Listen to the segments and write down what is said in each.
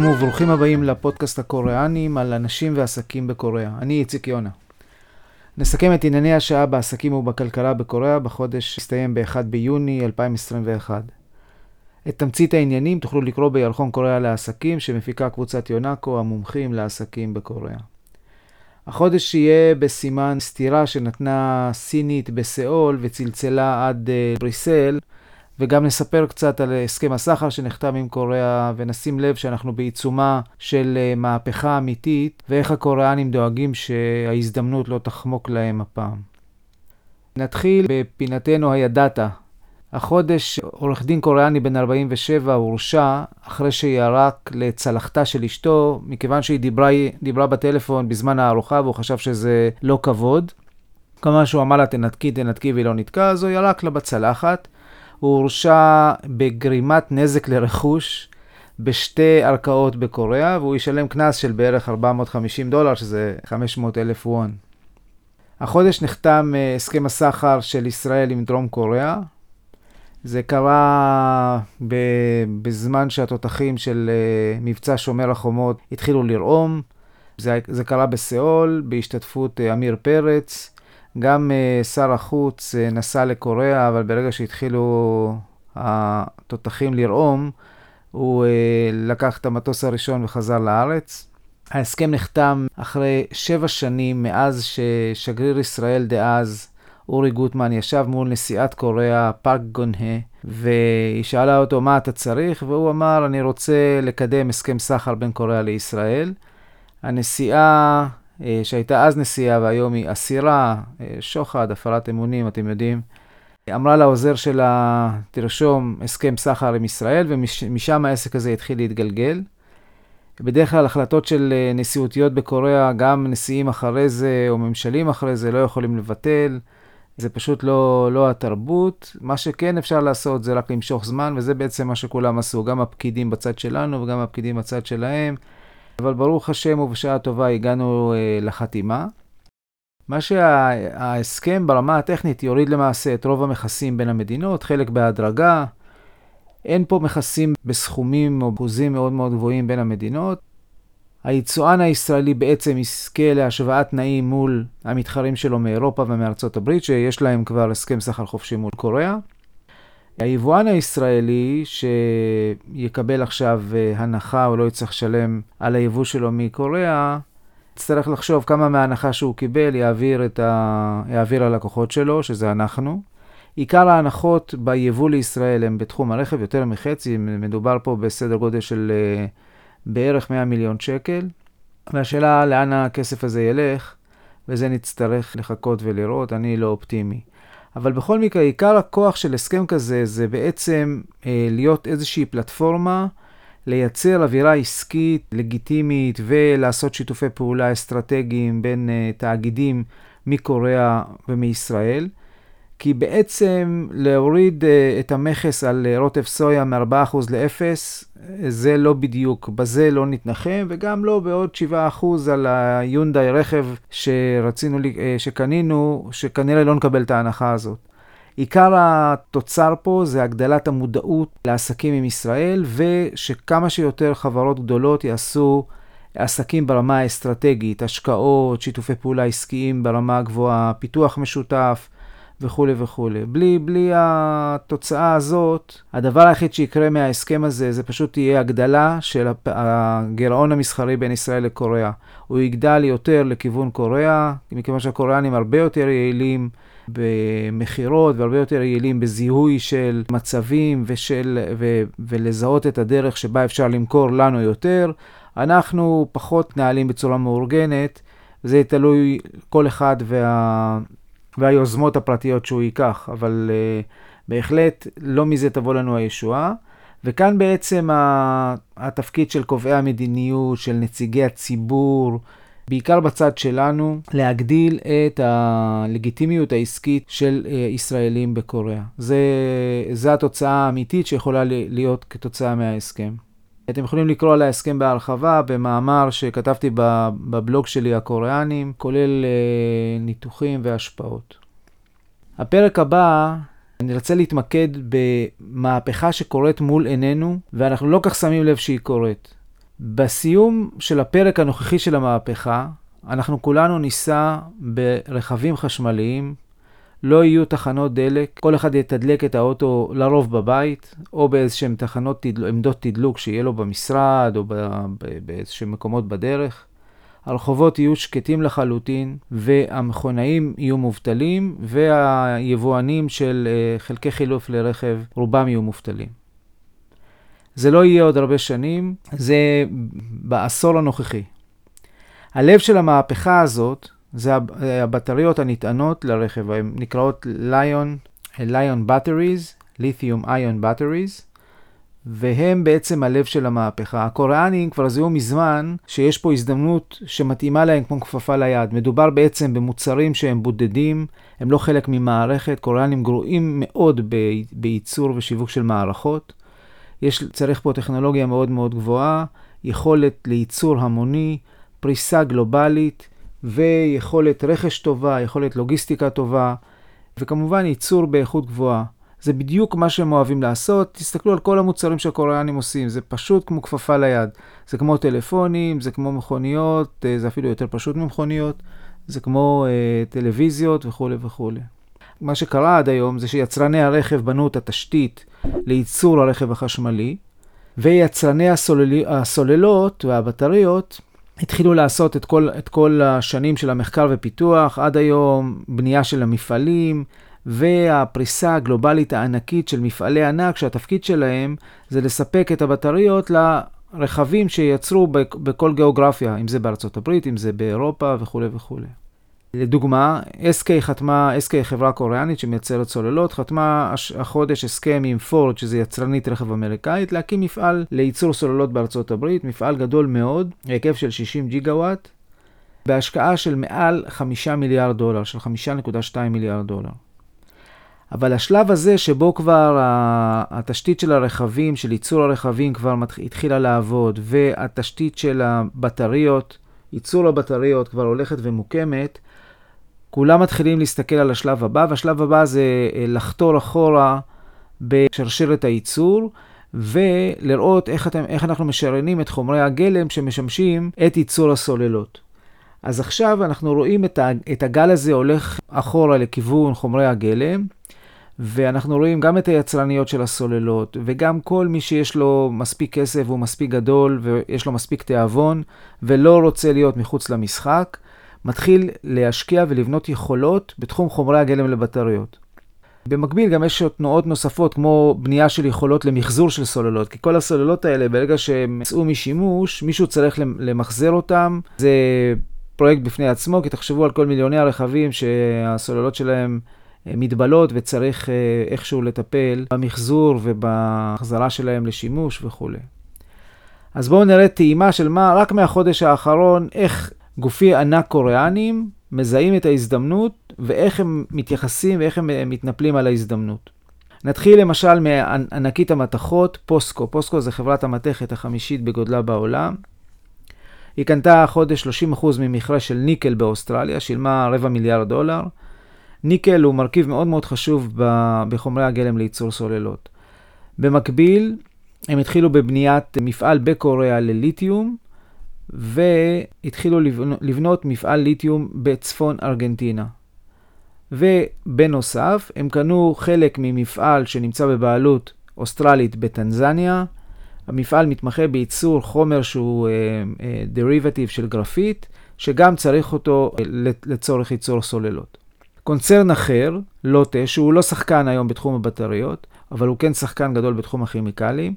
שלום וברוכים הבאים לפודקאסט הקוריאנים על אנשים ועסקים בקוריאה. אני איציק יונה. נסכם את ענייני השעה בעסקים ובכלכלה בקוריאה בחודש שהסתיים ב-1 ביוני 2021. את תמצית העניינים תוכלו לקרוא בירחון קוריאה לעסקים שמפיקה קבוצת יונאקו, המומחים לעסקים בקוריאה. החודש יהיה בסימן סתירה שנתנה סינית בסיאול וצלצלה עד uh, בריסל, וגם נספר קצת על הסכם הסחר שנחתם עם קוריאה, ונשים לב שאנחנו בעיצומה של uh, מהפכה אמיתית, ואיך הקוריאנים דואגים שההזדמנות לא תחמוק להם הפעם. נתחיל בפינתנו הידעת. החודש עורך דין קוריאני בן 47 הורשע אחרי שירק לצלחתה של אשתו, מכיוון שהיא דיברה, דיברה בטלפון בזמן הארוחה והוא חשב שזה לא כבוד. כמובן שהוא אמר לה תנתקי, תנתקי והיא לא נתקה, אז הוא ירק לה בצלחת. הוא הורשע בגרימת נזק לרכוש בשתי ערכאות בקוריאה, והוא ישלם קנס של בערך 450 דולר, שזה 500 אלף וון. החודש נחתם אה, הסכם הסחר של ישראל עם דרום קוריאה. זה קרה בזמן שהתותחים של אה, מבצע שומר החומות התחילו לרעום. זה, זה קרה בסיאול, בהשתתפות אה, עמיר פרץ. גם uh, שר החוץ uh, נסע לקוריאה, אבל ברגע שהתחילו התותחים לרעום, הוא uh, לקח את המטוס הראשון וחזר לארץ. ההסכם נחתם אחרי שבע שנים מאז ששגריר ישראל דאז, אורי גוטמן, ישב מול נשיאת קוריאה, פארק גונהה, והיא שאלה אותו מה אתה צריך, והוא אמר, אני רוצה לקדם הסכם סחר בין קוריאה לישראל. הנשיאה אה, שהייתה אז נשיאה והיום היא אסירה, אה, שוחד, הפרת אמונים, אתם יודעים, אמרה לעוזר שלה, תרשום הסכם סחר עם ישראל, ומשם העסק הזה התחיל להתגלגל. בדרך כלל החלטות של אה, נשיאותיות בקוריאה, גם נשיאים אחרי זה או ממשלים אחרי זה לא יכולים לבטל. זה פשוט לא, לא התרבות. מה שכן אפשר לעשות זה רק למשוך זמן, וזה בעצם מה שכולם עשו, גם הפקידים בצד שלנו וגם הפקידים בצד שלהם. אבל ברוך השם ובשעה טובה הגענו אה, לחתימה. מה שההסכם ברמה הטכנית יוריד למעשה את רוב המכסים בין המדינות, חלק בהדרגה. אין פה מכסים בסכומים או אחוזים מאוד מאוד גבוהים בין המדינות. היצואן הישראלי בעצם יזכה להשוואת תנאים מול המתחרים שלו מאירופה ומארצות הברית, שיש להם כבר הסכם סחר חופשי מול קוריאה. היבואן הישראלי שיקבל עכשיו אה, הנחה או לא יצטרך לשלם על היבוא שלו מקוריאה, יצטרך לחשוב כמה מההנחה שהוא קיבל יעביר, ה... יעביר ללקוחות שלו, שזה אנחנו. עיקר ההנחות ביבוא לישראל הם בתחום הרכב, יותר מחצי, מדובר פה בסדר גודל של אה, בערך 100 מיליון שקל. והשאלה לאן הכסף הזה ילך, וזה נצטרך לחכות ולראות, אני לא אופטימי. אבל בכל מקרה, עיקר הכוח של הסכם כזה זה בעצם אה, להיות איזושהי פלטפורמה, לייצר אווירה עסקית לגיטימית ולעשות שיתופי פעולה אסטרטגיים בין אה, תאגידים מקוריאה ומישראל. כי בעצם להוריד uh, את המכס על uh, רוטב סויה מ-4% ל-0, זה לא בדיוק, בזה לא נתנחם, וגם לא בעוד 7% על היונדאי רכב שרצינו, שקנינו, שכנראה לא נקבל את ההנחה הזאת. עיקר התוצר פה זה הגדלת המודעות לעסקים עם ישראל, ושכמה שיותר חברות גדולות יעשו עסקים ברמה האסטרטגית, השקעות, שיתופי פעולה עסקיים ברמה הגבוהה, פיתוח משותף. וכולי וכולי. בלי, בלי התוצאה הזאת, הדבר היחיד שיקרה מההסכם הזה, זה פשוט תהיה הגדלה של הגירעון המסחרי בין ישראל לקוריאה. הוא יגדל יותר לכיוון קוריאה, מכיוון שהקוריאנים הרבה יותר יעילים במכירות והרבה יותר יעילים בזיהוי של מצבים ושל, ו, ולזהות את הדרך שבה אפשר למכור לנו יותר. אנחנו פחות נעלים בצורה מאורגנת, זה תלוי כל אחד וה... והיוזמות הפרטיות שהוא ייקח, אבל uh, בהחלט לא מזה תבוא לנו הישועה. וכאן בעצם התפקיד של קובעי המדיניות, של נציגי הציבור, בעיקר בצד שלנו, להגדיל את הלגיטימיות העסקית של uh, ישראלים בקוריאה. זה, זה התוצאה האמיתית שיכולה להיות כתוצאה מההסכם. אתם יכולים לקרוא על ההסכם בהרחבה במאמר שכתבתי בבלוג שלי הקוריאנים, כולל uh, ניתוחים והשפעות. הפרק הבא, אני רוצה להתמקד במהפכה שקורית מול עינינו, ואנחנו לא כך שמים לב שהיא קורית. בסיום של הפרק הנוכחי של המהפכה, אנחנו כולנו ניסע ברכבים חשמליים, לא יהיו תחנות דלק, כל אחד יתדלק את האוטו לרוב בבית, או באיזשהם תחנות, עמדות תדלוק שיהיה לו במשרד, או באיזשהם מקומות בדרך. הרחובות יהיו שקטים לחלוטין, והמכונאים יהיו מובטלים, והיבואנים של אה, חלקי חילוף לרכב, רובם יהיו מובטלים. זה לא יהיה עוד הרבה שנים, זה בעשור הנוכחי. הלב של המהפכה הזאת זה הבטריות הנטענות לרכב, הן נקראות Lion, Lion Batteries, Lithium Ion Batteries, והם בעצם הלב של המהפכה. הקוריאנים כבר זיהו מזמן שיש פה הזדמנות שמתאימה להם כמו כפפה ליד. מדובר בעצם במוצרים שהם בודדים, הם לא חלק ממערכת. קוריאנים גרועים מאוד בייצור ושיווק של מערכות. יש, צריך פה טכנולוגיה מאוד מאוד גבוהה, יכולת לייצור המוני, פריסה גלובלית ויכולת רכש טובה, יכולת לוגיסטיקה טובה, וכמובן ייצור באיכות גבוהה. זה בדיוק מה שהם אוהבים לעשות. תסתכלו על כל המוצרים שהקוריאנים עושים, זה פשוט כמו כפפה ליד. זה כמו טלפונים, זה כמו מכוניות, אה, זה אפילו יותר פשוט ממכוניות, זה כמו אה, טלוויזיות וכולי וכולי. מה שקרה עד היום זה שיצרני הרכב בנו את התשתית לייצור הרכב החשמלי, ויצרני הסולל... הסוללות והבטריות התחילו לעשות את כל, את כל השנים של המחקר ופיתוח, עד היום בנייה של המפעלים, והפריסה הגלובלית הענקית של מפעלי ענק, שהתפקיד שלהם זה לספק את הבטריות לרכבים שייצרו בכל גיאוגרפיה, אם זה בארצות הברית, אם זה באירופה וכולי וכולי. לדוגמה, SK חתמה, SK חברה קוריאנית שמייצרת סוללות, חתמה החודש הסכם עם פורד, שזה יצרנית רכב אמריקאית, להקים מפעל לייצור סוללות בארצות הברית, מפעל גדול מאוד, בהיקף של 60 ג'יגה וואט, בהשקעה של מעל 5 מיליארד דולר, של 5.2 מיליארד דולר. אבל השלב הזה שבו כבר התשתית של הרכבים, של ייצור הרכבים כבר התחילה לעבוד, והתשתית של הבטריות, ייצור הבטריות כבר הולכת ומוקמת, כולם מתחילים להסתכל על השלב הבא, והשלב הבא זה אה, לחתור אחורה בשרשרת הייצור, ולראות איך, אתם, איך אנחנו משריינים את חומרי הגלם שמשמשים את ייצור הסוללות. אז עכשיו אנחנו רואים את הגל הזה הולך אחורה לכיוון חומרי הגלם, ואנחנו רואים גם את היצרניות של הסוללות, וגם כל מי שיש לו מספיק כסף והוא מספיק גדול, ויש לו מספיק תיאבון, ולא רוצה להיות מחוץ למשחק, מתחיל להשקיע ולבנות יכולות בתחום חומרי הגלם לבטריות. במקביל גם יש תנועות נוספות, כמו בנייה של יכולות למחזור של סוללות, כי כל הסוללות האלה, ברגע שהם יצאו משימוש, מישהו צריך למחזר אותם. זה פרויקט בפני עצמו, כי תחשבו על כל מיליוני הרכבים שהסוללות שלהם אה, מתבלות וצריך אה, איכשהו לטפל במחזור ובהחזרה שלהם לשימוש וכולי. אז בואו נראה טעימה של מה, רק מהחודש האחרון, איך גופי ענק קוריאנים מזהים את ההזדמנות ואיך הם מתייחסים ואיך הם מתנפלים על ההזדמנות. נתחיל למשל מענקית המתכות, פוסקו. פוסקו זה חברת המתכת החמישית בגודלה בעולם. היא קנתה חודש 30% ממכרה של ניקל באוסטרליה, שילמה רבע מיליארד דולר. ניקל הוא מרכיב מאוד מאוד חשוב בחומרי הגלם לייצור סוללות. במקביל, הם התחילו בבניית מפעל בקוריאה לליתיום, והתחילו לבנות מפעל ליתיום בצפון ארגנטינה. ובנוסף, הם קנו חלק ממפעל שנמצא בבעלות אוסטרלית בטנזניה. המפעל מתמחה בייצור חומר שהוא derivative uh, uh, של גרפיט, שגם צריך אותו uh, לצורך ייצור סוללות. קונצרן אחר, לוטה, שהוא לא שחקן היום בתחום הבטריות, אבל הוא כן שחקן גדול בתחום הכימיקלים,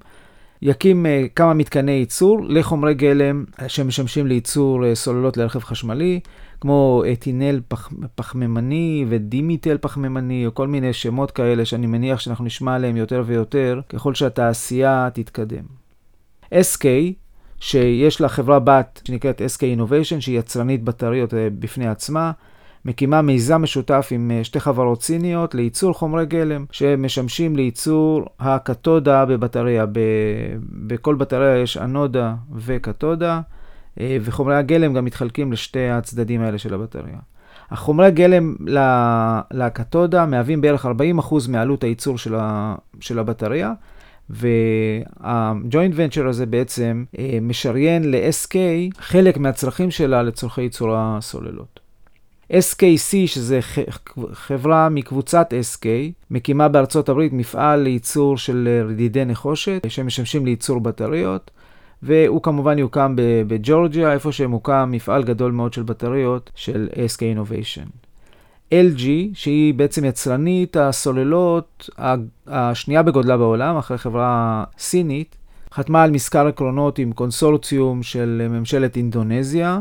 יקים uh, כמה מתקני ייצור לחומרי גלם שמשמשים לייצור uh, סוללות לרכב חשמלי, כמו אתילן פח, פחמימני ודימתיל פחמימני, או כל מיני שמות כאלה שאני מניח שאנחנו נשמע עליהם יותר ויותר ככל שהתעשייה תתקדם. SK, שיש לה חברה בת שנקראת SK Innovation, שהיא יצרנית בטריות בפני עצמה, מקימה מיזם משותף עם אה, שתי חברות סיניות לייצור חומרי גלם שמשמשים לייצור הקתודה בבטריה. ב- בכל בטריה יש אנודה וקתודה, אה, וחומרי הגלם גם מתחלקים לשתי הצדדים האלה של הבטריה. החומרי הגלם לקתודה מהווים בערך 40% מעלות הייצור של, ה, של הבטריה, והג'וינט ונצ'ר הזה בעצם אה, משריין ל-SK חלק מהצרכים שלה לצורכי ייצור הסוללות. SKC, שזה חברה מקבוצת SK, מקימה בארצות הברית מפעל לייצור של רדידי נחושת, שמשמשים לייצור בטריות, והוא כמובן יוקם בג'ורג'יה, איפה שמוקם מפעל גדול מאוד של בטריות של SK Innovation. LG, שהיא בעצם יצרנית הסוללות השנייה בגודלה בעולם, אחרי חברה סינית, חתמה על מזכר עקרונות עם קונסורציום של ממשלת אינדונזיה,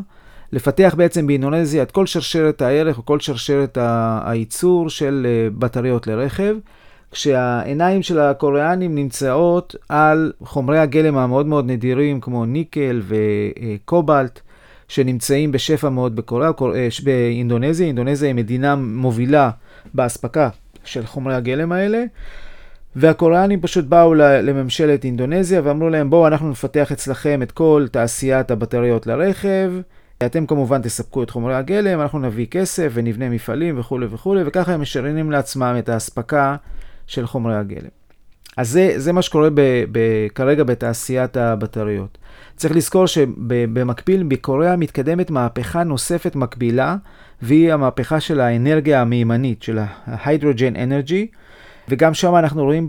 לפתח בעצם באינדונזיה את כל שרשרת הערך או כל שרשרת הייצור של אה, בטריות לרכב, כשהעיניים של הקוריאנים נמצאות על חומרי הגלם המאוד מאוד נדירים כמו ניקל וקובלט. שנמצאים בשפע מאוד בקוריאה, אה, באינדונזיה. אינדונזיה היא מדינה מובילה באספקה של חומרי הגלם האלה. והקוריאנים פשוט באו לממשלת אינדונזיה ואמרו להם, בואו אנחנו נפתח אצלכם את כל תעשיית הבטריות לרכב. אתם כמובן תספקו את חומרי הגלם, אנחנו נביא כסף ונבנה מפעלים וכולי וכולי, וככה הם משריינים לעצמם את האספקה של חומרי הגלם. אז זה, זה מה שקורה ב, ב, כרגע בתעשיית הבטריות. צריך לזכור שבמקביל, בקוריאה מתקדמת מהפכה נוספת מקבילה, והיא המהפכה של האנרגיה המימנית, של ה-Hydrogen Energy, וגם שם אנחנו רואים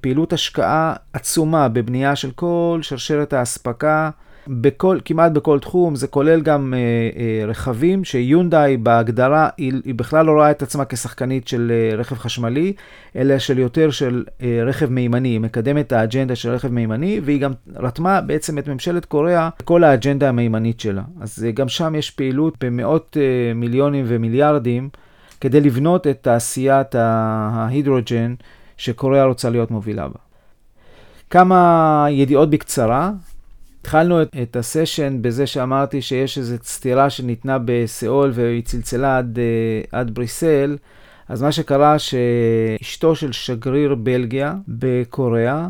פעילות השקעה עצומה בבנייה של כל שרשרת האספקה. בכל, כמעט בכל תחום, זה כולל גם אה, אה, רכבים, שיונדאי בהגדרה, היא, היא בכלל לא רואה את עצמה כשחקנית של אה, רכב חשמלי, אלא של יותר של אה, רכב מימני. היא מקדמת את האג'נדה של רכב מימני, והיא גם רתמה בעצם את ממשלת קוריאה כל האג'נדה המימנית שלה. אז אה, גם שם יש פעילות במאות אה, מיליונים ומיליארדים, כדי לבנות את תעשיית ההידרוג'ן שקוריאה רוצה להיות מובילה בה. כמה ידיעות בקצרה. התחלנו את, את הסשן בזה שאמרתי שיש איזו סתירה שניתנה בסיאול והיא צלצלה עד, אה, עד בריסל. אז מה שקרה שאשתו של שגריר בלגיה בקוריאה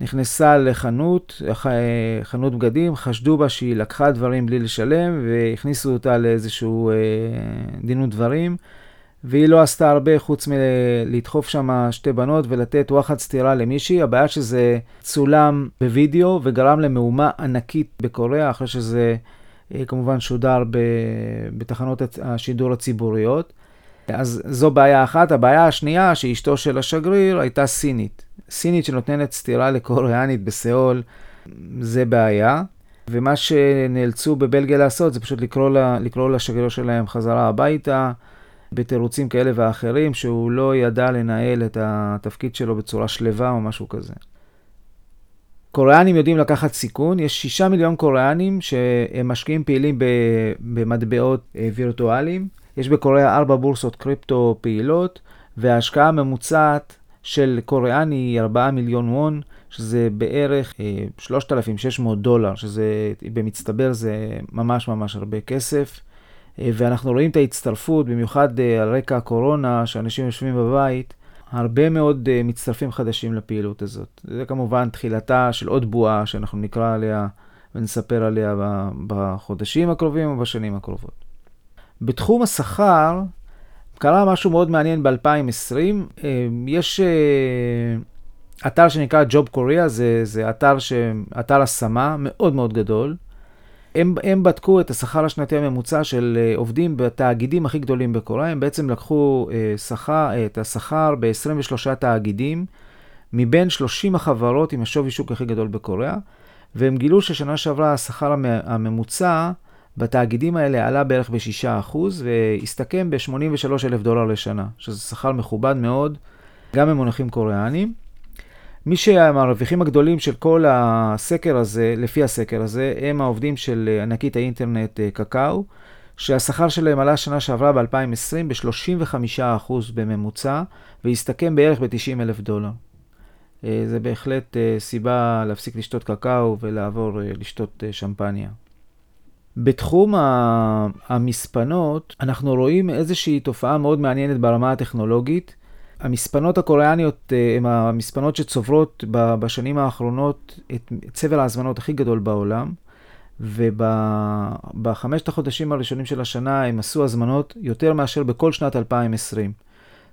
נכנסה לחנות, חנות בגדים, חשדו בה שהיא לקחה דברים בלי לשלם והכניסו אותה לאיזשהו אה, דין ודברים. והיא לא עשתה הרבה חוץ מלדחוף שם שתי בנות ולתת וואחד סטירה למישהי. הבעיה שזה צולם בווידאו וגרם למהומה ענקית בקוריאה, אחרי שזה אה, כמובן שודר בתחנות השידור הציבוריות. אז זו בעיה אחת. הבעיה השנייה, שאשתו של השגריר הייתה סינית. סינית שנותנת סטירה לקוריאנית בסיאול, זה בעיה. ומה שנאלצו בבלגיה לעשות זה פשוט לקרוא, לה, לקרוא לשגריר שלהם חזרה הביתה. בתירוצים כאלה ואחרים, שהוא לא ידע לנהל את התפקיד שלו בצורה שלווה או משהו כזה. קוריאנים יודעים לקחת סיכון, יש שישה מיליון קוריאנים שהם משקיעים פעילים במטבעות אה, וירטואליים. יש בקוריאה ארבע בורסות קריפטו פעילות, וההשקעה הממוצעת של קוריאני היא 4 מיליון וון, שזה בערך 3,600 אה, דולר, שזה במצטבר זה ממש ממש הרבה כסף. אה, ואנחנו רואים את ההצטרפות, במיוחד אה, על רקע הקורונה, שאנשים יושבים בבית, הרבה מאוד אה, מצטרפים חדשים לפעילות הזאת. זה כמובן תחילתה של עוד בועה שאנחנו נקרא עליה ונספר עליה בחודשים הקרובים או בשנים הקרובות. בתחום השכר, קרה משהו מאוד מעניין ב-2020. יש אתר שנקרא Job Korea, זה, זה אתר, ש... אתר השמה מאוד מאוד גדול. הם, הם בדקו את השכר השנתי הממוצע של uh, עובדים בתאגידים הכי גדולים בקוריאה, הם בעצם לקחו uh, שכר, uh, את השכר ב-23 תאגידים, מבין 30 החברות עם השווי שוק הכי גדול בקוריאה, והם גילו ששנה שעברה השכר הממוצע בתאגידים האלה עלה בערך ב-6% והסתכם ב-83 אלף דולר לשנה, שזה שכר מכובד מאוד, גם במונחים קוריאנים. מי שהמרוויחים הגדולים של כל הסקר הזה, לפי הסקר הזה, הם העובדים של ענקית האינטרנט אה, קקאו, שהשכר שלהם עלה שנה שעברה ב-2020 ב-35% בממוצע, והסתכם בערך ב-90 אלף דולר. אה, זה בהחלט אה, סיבה להפסיק לשתות קקאו ולעבור לשתות שמפניה. בתחום המספנות, אנחנו רואים איזושהי תופעה מאוד מעניינת ברמה הטכנולוגית. המספנות הקוריאניות אה, הן המספנות שצוברות בשנים האחרונות את צבר ההזמנות הכי גדול בעולם, ובחמשת החודשים הראשונים של השנה הם עשו הזמנות יותר מאשר בכל שנת 2020.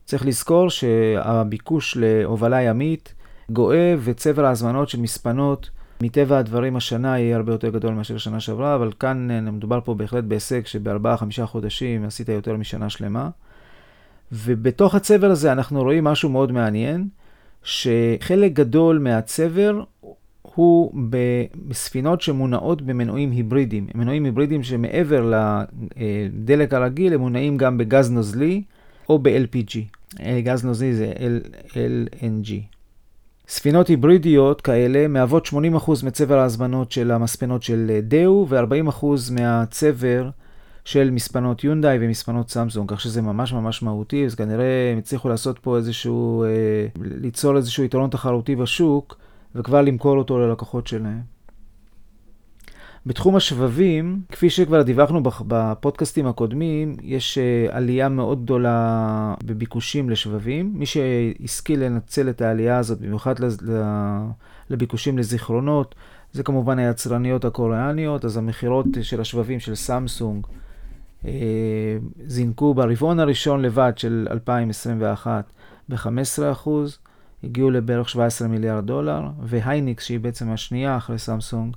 צריך לזכור שהביקוש להובלה ימית גואה וצבר ההזמנות של מספנות מטבע הדברים השנה יהיה הרבה יותר גדול מאשר שנה שעברה, אבל כאן אה, מדובר פה בהחלט בהישג שבארבעה-חמישה חודשים עשית יותר משנה שלמה. ובתוך הצבר הזה אנחנו רואים משהו מאוד מעניין, שחלק גדול מהצבר הוא בספינות שמונעות במנועים היברידיים. מנועים היברידיים שמעבר לדלק הרגיל, הם מונעים גם בגז נוזלי או ב-LPG. גז נוזלי זה LNG. ספינות היברידיות כאלה מהוות 80% מצבר ההזמנות של המספנות של דאו ו-40% מהצבר של מספנות יונדאי ומספנות סמסונג, כך שזה ממש ממש מהותי, אז כנראה הם הצליחו לעשות פה איזשהו, אה, ליצור איזשהו יתרון תחרותי בשוק וכבר למכור אותו ללקוחות שלהם. בתחום השבבים, כפי שכבר דיווחנו בפודקאסטים הקודמים, יש אה, עלייה מאוד גדולה בביקושים לשבבים. מי שהשכיל לנצל את העלייה הזאת, במיוחד לביקושים לזיכרונות, זה כמובן היצרניות הקוריאניות, אז המכירות של השבבים של סמסונג זינקו ברבעון הראשון לבד של 2021 ב-15%, הגיעו לבערך 17 מיליארד דולר, והייניקס, שהיא בעצם השנייה אחרי סמסונג,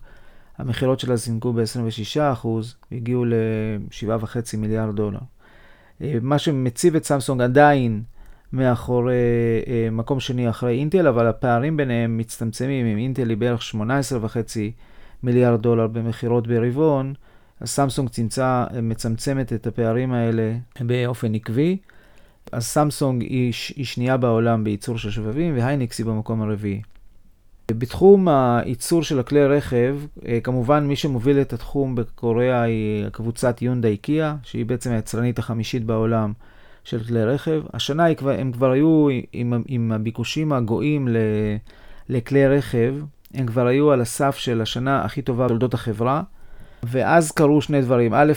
המכירות שלה זינקו ב-26%, הגיעו ל-7.5 מיליארד דולר. אה, מה שמציב את סמסונג עדיין מאחורי, אה, מקום שני אחרי אינטל, אבל הפערים ביניהם מצטמצמים. אם אינטל היא בערך 18.5 מיליארד דולר במכירות ברבעון, אז סמסונג צמצה, מצמצמת את הפערים האלה באופן עקבי. אז סמסונג היא, היא שנייה בעולם בייצור של שבבים, והייניקס היא במקום הרביעי. בתחום הייצור של הכלי רכב, אה, כמובן מי שמוביל את התחום בקוריאה היא קבוצת יונדה איקיה, שהיא בעצם היצרנית החמישית בעולם של כלי רכב. השנה הם כבר היו עם, עם הביקושים הגואים לכלי רכב, הם כבר היו על הסף של השנה הכי טובה בתולדות החברה. ואז קרו שני דברים. א',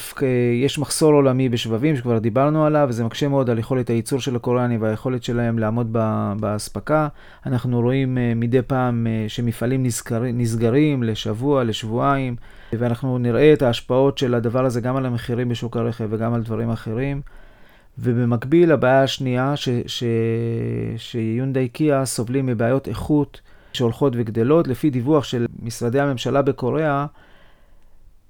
יש מחסור עולמי בשבבים, שכבר דיברנו עליו, וזה מקשה מאוד על יכולת הייצור של הקוריאנים והיכולת שלהם לעמוד באספקה. אנחנו רואים אה, מדי פעם אה, שמפעלים נסגר, נסגרים לשבוע, לשבועיים, ואנחנו נראה את ההשפעות של הדבר הזה גם על המחירים בשוק הרכב וגם על דברים אחרים. ובמקביל, הבעיה השנייה, שיונדאי קיה סובלים מבעיות איכות שהולכות וגדלות. לפי דיווח של משרדי הממשלה בקוריאה,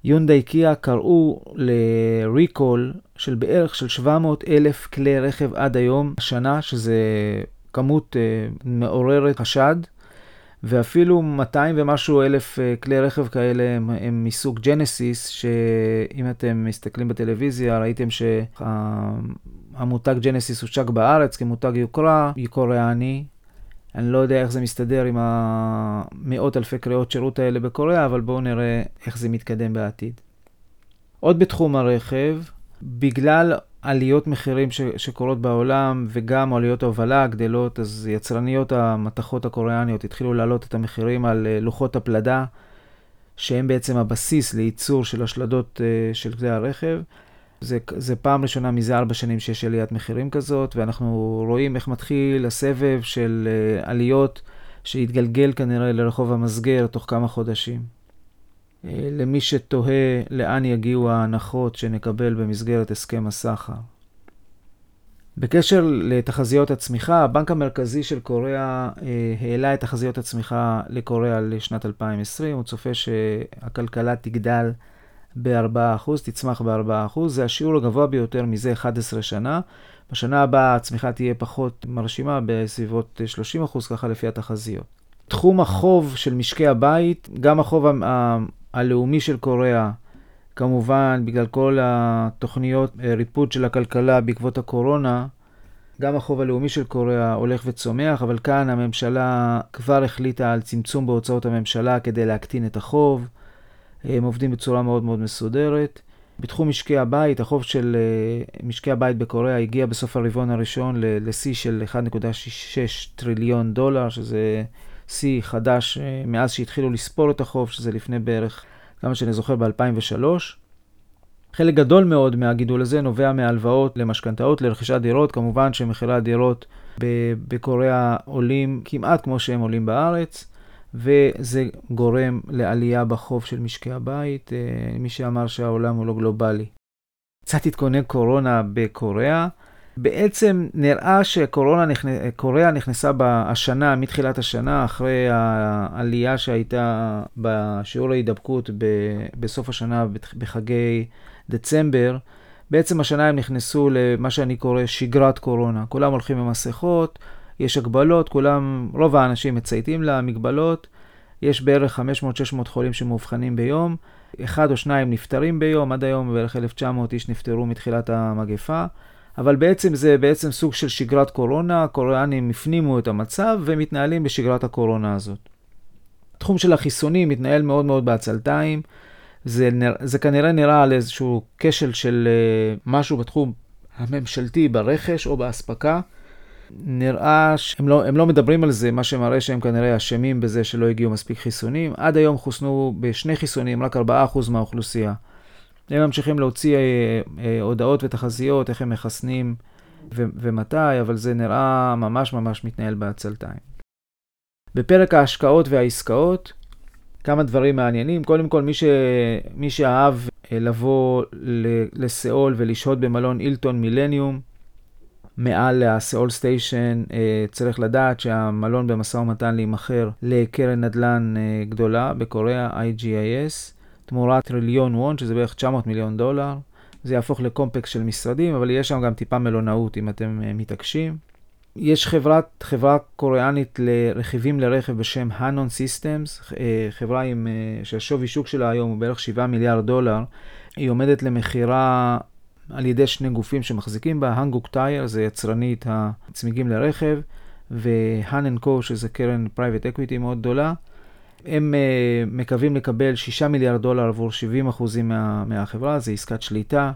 יונדאי קיה קראו לריקול של בערך של 700 אלף כלי רכב עד היום, השנה, שזה כמות uh, מעוררת חשד, ואפילו 200 ומשהו אלף uh, כלי רכב כאלה הם, הם מסוג ג'נסיס, שאם אתם מסתכלים בטלוויזיה, ראיתם שהמותג ג'נסיס הושק בארץ כמותג יוקרה, קוריאני, אני לא יודע איך זה מסתדר עם המאות אלפי קריאות שירות האלה בקוריאה, אבל בואו נראה איך זה מתקדם בעתיד. עוד בתחום הרכב, בגלל עליות מחירים ש- שקורות בעולם וגם עליות ההובלה הגדלות, אז יצרניות המתכות הקוריאניות התחילו להעלות את המחירים על אה, לוחות הפלדה, שהם בעצם הבסיס לייצור של השלדות אה, של כלי הרכב. זה, זה פעם ראשונה מזה ארבע שנים שיש עליית מחירים כזאת, ואנחנו רואים איך מתחיל הסבב של uh, עליות שהתגלגל כנראה לרחוב המסגר תוך כמה חודשים. Uh, למי שתוהה לאן יגיעו ההנחות שנקבל במסגרת הסכם הסחר. בקשר לתחזיות הצמיחה, הבנק המרכזי של קוריאה אה, העלה את תחזיות הצמיחה לקוריאה לשנת 2020. הוא צופה שהכלכלה תגדל ב-4%, תצמח ב-4%, זה השיעור הגבוה ביותר מזה 11 שנה. בשנה הבאה הצמיחה תהיה פחות מרשימה, בסביבות 30%, ככה לפי התחזיות. תחום החוב של משקי הבית, גם החוב ה- הלאומי של קוריאה, כמובן, בגלל כל התוכניות אה, ריפוד של הכלכלה בעקבות הקורונה, גם החוב הלאומי של קוריאה הולך וצומח, אבל כאן הממשלה כבר החליטה על צמצום בהוצאות הממשלה כדי להקטין את החוב. הם עובדים בצורה מאוד מאוד מסודרת. בתחום משקי הבית, החוב של אה, משקי הבית בקוריאה הגיע בסוף הרבעון הראשון לשיא של 1.6 טריליון דולר, שזה שיא חדש אה, מאז שהתחילו לספור את החוב, שזה לפני בערך, כמה שאני זוכר, ב-2003. חלק גדול מאוד מהגידול הזה נובע מהלוואות למשכנתאות, לרכישת דירות. כמובן שמחירי הדירות בקוריאה עולים כמעט כמו שהם עולים בארץ. וזה גורם לעלייה בחוב של משקי הבית, אה, מי שאמר שהעולם הוא לא גלובלי. קצת התכונן קורונה בקוריאה. בעצם נראה שקוריאה נכנ... נכנסה השנה, מתחילת השנה, אחרי העלייה שהייתה בשיעור ההידבקות ב... בסוף השנה, בחגי דצמבר. בעצם השנה הם נכנסו למה שאני קורא שגרת קורונה. כולם הולכים עם מסכות, יש הגבלות, כולם, רוב האנשים מצייתים למגבלות. יש בערך 500-600 חולים שמאובחנים ביום, אחד או שניים נפטרים ביום, עד היום בערך 1,900 איש נפטרו מתחילת המגפה. אבל בעצם זה בעצם סוג של שגרת קורונה, הקוריאנים הפנימו את המצב ומתנהלים בשגרת הקורונה הזאת. התחום של החיסונים מתנהל מאוד מאוד בעצלתיים. זה, זה כנראה נראה על איזשהו כשל של uh, משהו בתחום הממשלתי ברכש או באספקה. נראה שהם לא, לא מדברים על זה, מה שמראה שהם כנראה אשמים בזה שלא הגיעו מספיק חיסונים. עד היום חוסנו בשני חיסונים רק 4% מהאוכלוסייה. הם ממשיכים להוציא אה, אה, הודעות ותחזיות, איך הם מחסנים ו- ומתי, אבל זה נראה ממש ממש מתנהל בעצלתיים. בפרק ההשקעות והעסקאות, כמה דברים מעניינים. קודם כל, מי, ש... מי שאהב אה, לבוא לסיאול ולשהות במלון אילטון מילניום, מעל הסיאול סטיישן, אה, צריך לדעת שהמלון במשא ומתן להימכר לקרן נדל"ן אה, גדולה בקוריאה, IGIS. תמורת טריליון וון, שזה בערך 900 מיליון דולר. זה יהפוך לקומפקס של משרדים, אבל יש שם גם טיפה מלונאות אם אתם uh, מתעקשים. יש חברת, חברה קוריאנית לרכיבים לרכב בשם Hanon Systems, חברה עם, שהשווי שוק שלה היום הוא בערך 7 מיליארד דולר. היא עומדת למכירה על ידי שני גופים שמחזיקים בה, Hankook Tire, זה יצרנית הצמיגים לרכב, ו Hahn & Co, שזה קרן private equity מאוד גדולה. הם uh, מקווים לקבל 6 מיליארד דולר עבור 70 אחוזים מה, מהחברה, זה עסקת שליטה.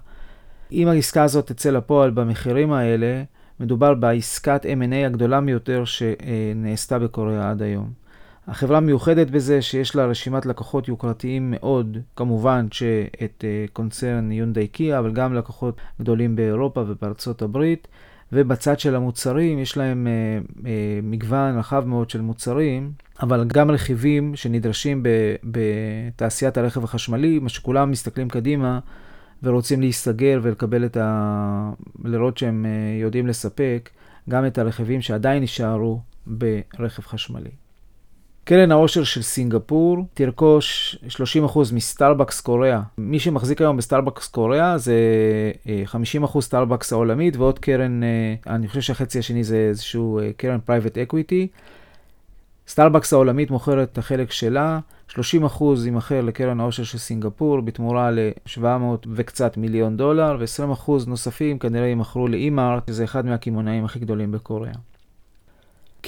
אם העסקה הזאת תצא לפועל במחירים האלה, מדובר בעסקת M&A הגדולה מיותר שנעשתה בקוריאה עד היום. החברה מיוחדת בזה שיש לה רשימת לקוחות יוקרתיים מאוד, כמובן שאת uh, קונצרן יונדאי קיה, אבל גם לקוחות גדולים באירופה ובארצות הברית. ובצד של המוצרים יש להם uh, uh, מגוון רחב מאוד של מוצרים, אבל גם רכיבים שנדרשים בתעשיית הרכב החשמלי, מה שכולם מסתכלים קדימה ורוצים להסתגר ולקבל את ה... לראות שהם uh, יודעים לספק גם את הרכיבים שעדיין יישארו ברכב חשמלי. קרן העושר של סינגפור תרכוש 30% מסטארבקס קוריאה. מי שמחזיק היום בסטארבקס קוריאה זה 50% סטארבקס העולמית ועוד קרן, אה, אני חושב שהחצי השני זה איזשהו אה, קרן private equity. סטארבקס העולמית מוכרת את החלק שלה, 30% יימכר לקרן העושר של סינגפור בתמורה ל-700 וקצת מיליון דולר, ו-20% נוספים כנראה יימכרו לאימארט, שזה אחד מהקמעונאים הכי גדולים בקוריאה.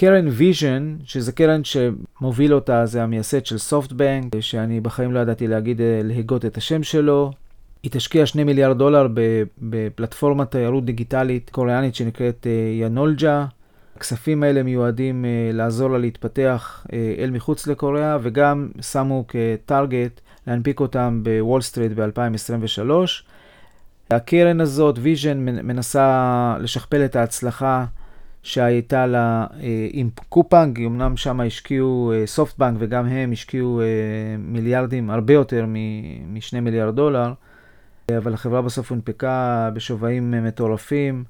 קרן ויז'ן, שזה קרן שמוביל אותה, זה המייסד של סופטבנק, שאני בחיים לא ידעתי להגיד, אה, להגות את השם שלו. היא תשקיע 2 מיליארד דולר בפלטפורמת תיירות דיגיטלית קוריאנית שנקראת אה, ינולג'ה. הכספים האלה מיועדים uh, לעזור לה להתפתח אל מחוץ לקוריאה, וגם שמו כ target להנפיק אותם בוול סטריט ב-2023. הקרן הזאת, ויז'ן, מנסה לשכפל את ההצלחה שהייתה לה אה, עם קופאנג, אמנם שם השקיעו אה, סופטבנק וגם הם השקיעו אה, מיליארדים, הרבה יותר מ-2 מיליארד דולר, אבל החברה בסוף הונפקה בשווים מטורפים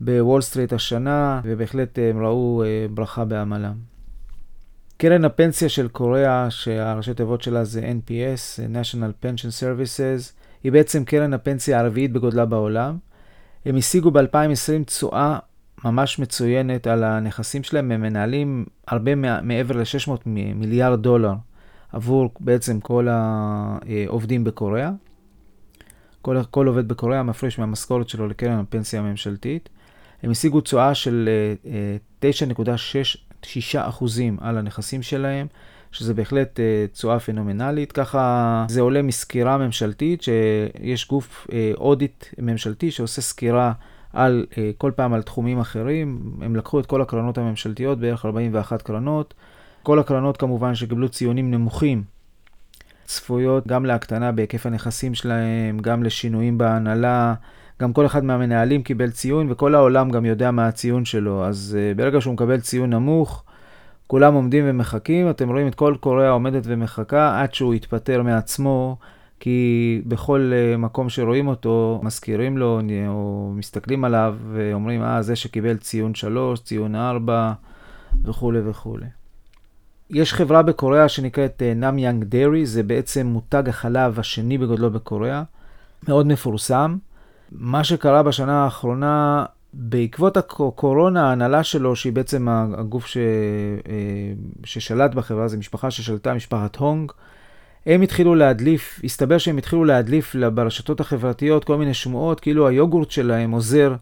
בוול סטריט השנה, ובהחלט הם ראו ברכה בעמלם. קרן הפנסיה של קוריאה, שהראשי תיבות שלה זה NPS, National Pension Services, היא בעצם קרן הפנסיה הרביעית בגודלה בעולם. הם השיגו ב-2020 תשואה ממש מצוינת על הנכסים שלהם, הם מנהלים הרבה מעבר ל-600 מיליארד דולר עבור בעצם כל העובדים בקוריאה. כל, כל עובד בקוריאה מפריש מהמשכורת שלו לקרן הפנסיה הממשלתית. הם השיגו תשואה של 9.6% אה, על הנכסים שלהם, שזה בהחלט אה, תשואה פנומנלית. ככה זה עולה מסקירה ממשלתית, שיש גוף אודיט אה, ממשלתי שעושה סקירה על uh, כל פעם על תחומים אחרים. הם לקחו את כל הקרנות הממשלתיות, בערך 41 קרנות. כל הקרנות כמובן שקיבלו ציונים נמוכים, צפויות גם להקטנה בהיקף הנכסים שלהם, גם לשינויים בהנהלה. גם כל אחד מהמנהלים קיבל ציון, וכל העולם גם יודע מה הציון שלו. אז uh, ברגע שהוא מקבל ציון נמוך, כולם עומדים ומחכים. אתם רואים את כל קוריאה עומדת ומחכה עד שהוא יתפטר מעצמו כי בכל מקום שרואים אותו, מזכירים לו או מסתכלים עליו ואומרים, אה, זה שקיבל ציון 3, ציון 4 וכולי וכולי. יש חברה בקוריאה שנקראת נאם יאנג דרי, זה בעצם מותג החלב השני בגודלו בקוריאה, מאוד מפורסם. מה שקרה בשנה האחרונה, בעקבות הקורונה, ההנהלה שלו, שהיא בעצם הגוף ש... אה, ששלט בחברה, זו משפחה ששלטה, משפחת הונג, הם התחילו להדליף, הסתבר שהם התחילו להדליף ברשתות החברתיות כל מיני שמועות, כאילו היוגורט שלהם עוזר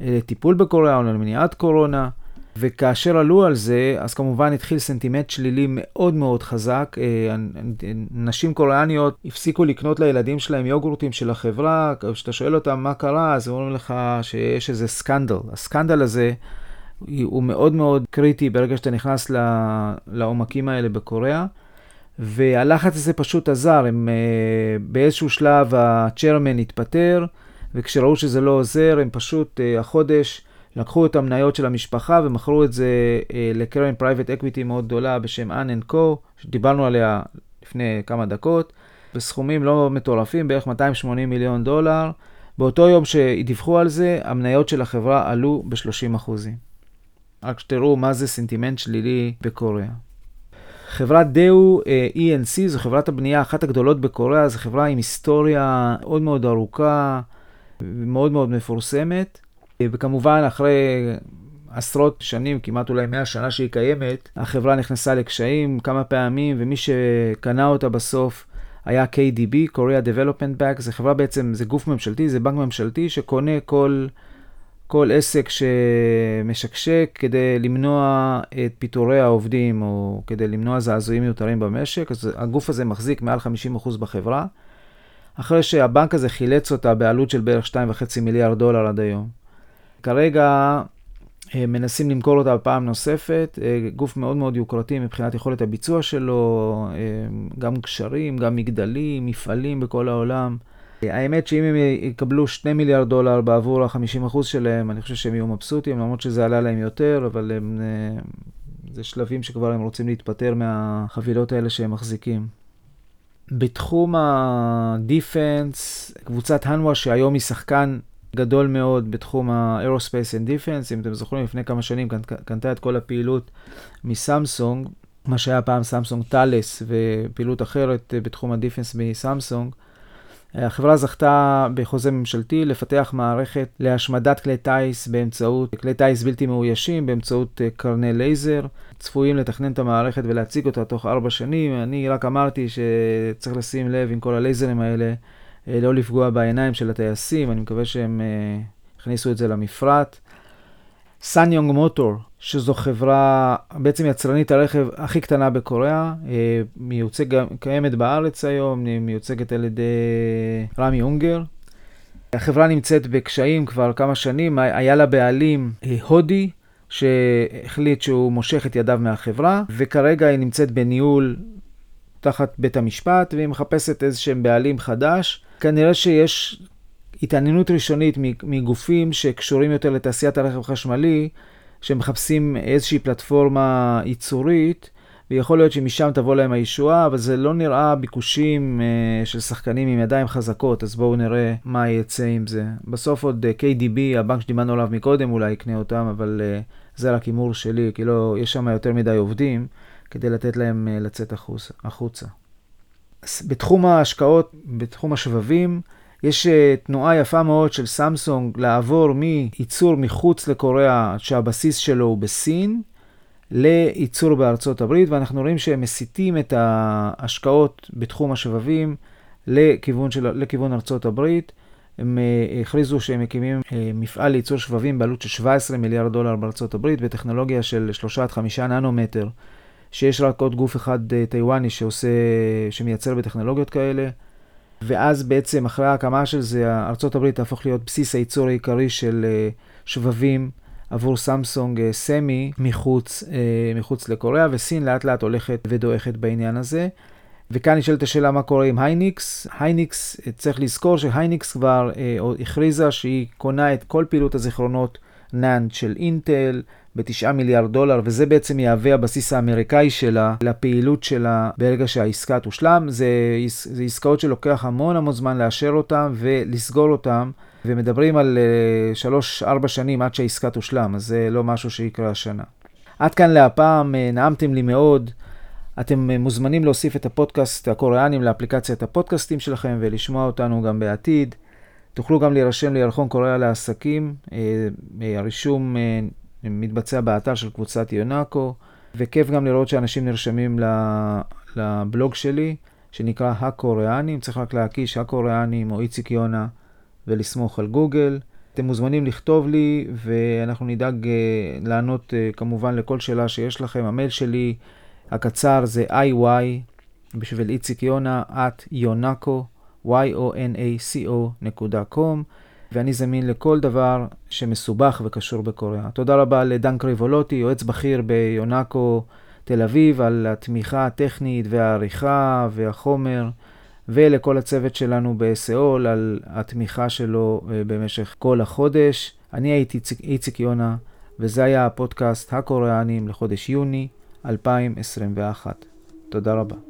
לטיפול בקורונה או למניעת קורונה. וכאשר עלו על זה, אז כמובן התחיל סנטימנט שלילי מאוד מאוד חזק. אה, נשים קוריאניות הפסיקו לקנות לילדים שלהם יוגורטים של החברה, כשאתה שואל אותם מה קרה, אז אומרים לך שיש איזה סקנדל. הסקנדל הזה הוא מאוד מאוד קריטי ברגע שאתה נכנס לעומקים האלה בקוריאה. והלחץ הזה פשוט עזר, הם אה, באיזשהו שלב ה chairman התפטר, וכשראו שזה לא עוזר, הם פשוט אה, החודש לקחו את המניות של המשפחה ומכרו את זה אה, לקרן private equity מאוד גדולה בשם Hahn & Co, שדיברנו עליה לפני כמה דקות, בסכומים לא מטורפים, בערך 280 מיליון דולר. באותו יום שדיווחו על זה, המניות של החברה עלו ב-30 רק שתראו מה זה סנטימנט שלילי בקוריאה. חברת דאו אה, ENC זו חברת הבנייה אחת הגדולות בקוריאה, זו חברה עם היסטוריה מאוד מאוד ארוכה, מאוד מאוד מפורסמת. וכמובן, אחרי עשרות שנים, כמעט אולי מאה שנה שהיא קיימת, החברה נכנסה לקשיים כמה פעמים, ומי שקנה אותה בסוף היה KDB, Korea Development Bank, זה חברה בעצם, זה גוף ממשלתי, זה בנק ממשלתי שקונה כל, כל עסק שמשקשק כדי למנוע את פיטורי העובדים, או כדי למנוע זעזועים מיותרים במשק. אז הגוף הזה מחזיק מעל 50% בחברה, אחרי שהבנק הזה חילץ אותה בעלות של בערך 2.5 מיליארד דולר עד היום. כרגע אה, מנסים למכור אותה פעם נוספת, אה, גוף מאוד מאוד יוקרתי מבחינת יכולת הביצוע שלו, אה, גם קשרים, גם מגדלים, מפעלים בכל העולם. האמת שאם הם יקבלו 2 מיליארד דולר בעבור ה-50% שלהם, אני חושב שהם יהיו מבסוטים, למרות שזה עלה להם יותר, אבל הם, זה שלבים שכבר הם רוצים להתפטר מהחבילות האלה שהם מחזיקים. בתחום הדיפנס, קבוצת הנווה, שהיום היא שחקן גדול מאוד בתחום ה-Aerospace and Defense. אם אתם זוכרים, לפני כמה שנים קנתה את כל הפעילות מסמסונג, מה שהיה פעם סמסונג טאלס ופעילות אחרת בתחום ה defense מסמסונג. החברה זכתה בחוזה ממשלתי לפתח מערכת להשמדת כלי טיס באמצעות, כלי טיס בלתי מאוישים באמצעות קרני לייזר. צפויים לתכנן את המערכת ולהציג אותה תוך ארבע שנים. אני רק אמרתי שצריך לשים לב עם כל הלייזרים האלה אה, לא לפגוע בעיניים של הטייסים, אני מקווה שהם אה, הכניסו את זה למפרט. סאנגיונג מוטור, שזו חברה, בעצם יצרנית הרכב הכי קטנה בקוריאה, אה, מיוצג, קיימת בארץ היום, מיוצגת על ידי רמי אונגר. החברה נמצאת בקשיים כבר כמה שנים, היה לה בעלים הודי, שהחליט שהוא מושך את ידיו מהחברה, וכרגע היא נמצאת בניהול תחת בית המשפט, והיא מחפשת איזה שהם בעלים חדש. כנראה שיש התעניינות ראשונית מגופים שקשורים יותר לתעשיית הרכב החשמלי, שמחפשים איזושהי פלטפורמה ייצורית, ויכול להיות שמשם תבוא להם הישועה, אבל זה לא נראה ביקושים uh, של שחקנים עם ידיים חזקות, אז בואו נראה מה יצא עם זה. בסוף עוד אה, KDB, הבנק שדיברנו עליו מקודם, אולי יקנה אותם, אבל uh, זה רק הימור שלי, כי לא, יש שם יותר מדי עובדים, כדי לתת להם לצאת. החוצה. בתחום ההשקעות, בתחום השבבים, יש אה, תנועה יפה מאוד של סמסונג לעבור מייצור מחוץ לקוריאה, שהבסיס שלו הוא בסין, לייצור בארצות הברית, ואנחנו רואים שהם מסיטים את ההשקעות בתחום השבבים לכיוון, של, לכיוון ארצות הברית. הם אה, הכריזו שהם מקימים אה, מפעל לייצור שבבים בעלות של 17 מיליארד דולר בארצות הברית, בטכנולוגיה של 3 עד 5 ננומטר. שיש רק עוד גוף אחד טיוואני שעושה, שמייצר בטכנולוגיות כאלה. ואז בעצם אחרי ההקמה של זה, ארה"ב תהפוך להיות בסיס הייצור העיקרי של אה, שבבים עבור סמסונג אה, סמי מחוץ, מחוץ לקוריאה, וסין לאט לאט הולכת ודועכת בעניין הזה. וכאן נשאלת השאלה מה קורה עם הייניקס. הייניקס, צריך לזכור שהייניקס כבר הכריזה שהיא קונה את כל פעילות הזיכרונות נאנד של אינטל ב-9 מיליארד דולר, וזה בעצם יהווה הבסיס האמריקאי שלה לפעילות שלה ברגע שהעסקה תושלם. זה, זה עסקאות שלוקח המון המון זמן לאשר אותן ולסגור אותן, ומדברים על 3-4 uh, שנים עד שהעסקה תושלם, אז זה לא משהו שיקרה השנה. עד כאן להפעם, uh, נעמתם לי מאוד. אתם uh, מוזמנים להוסיף את הפודקאסט הקוריאנים לאפליקציית הפודקאסטים שלכם ולשמוע אותנו גם בעתיד. תוכלו גם להירשם לירחון קוריאה לעסקים. הרישום מתבצע באתר של קבוצת יונאקו, וכיף גם לראות שאנשים נרשמים לבלוג שלי, שנקרא הקוריאנים, צריך רק להקיש הקוריאנים או איציק יונה ולסמוך על גוגל. אתם מוזמנים לכתוב לי, ואנחנו נדאג uh, לענות uh, כמובן לכל שאלה שיש לכם. המייל שלי הקצר זה iy, בשביל איציק יונה, at y-o-n-a-c-o.com. ואני זמין לכל דבר שמסובך וקשור בקוריאה. תודה רבה לדן קריבולוטי, יועץ בכיר ביונאקו תל אביב, על התמיכה הטכנית והעריכה והחומר, ולכל הצוות שלנו בסאול על התמיכה שלו אה, במשך כל החודש. אני הייתי איציק יונה, וזה היה הפודקאסט הקוריאנים לחודש יוני 2021. תודה רבה.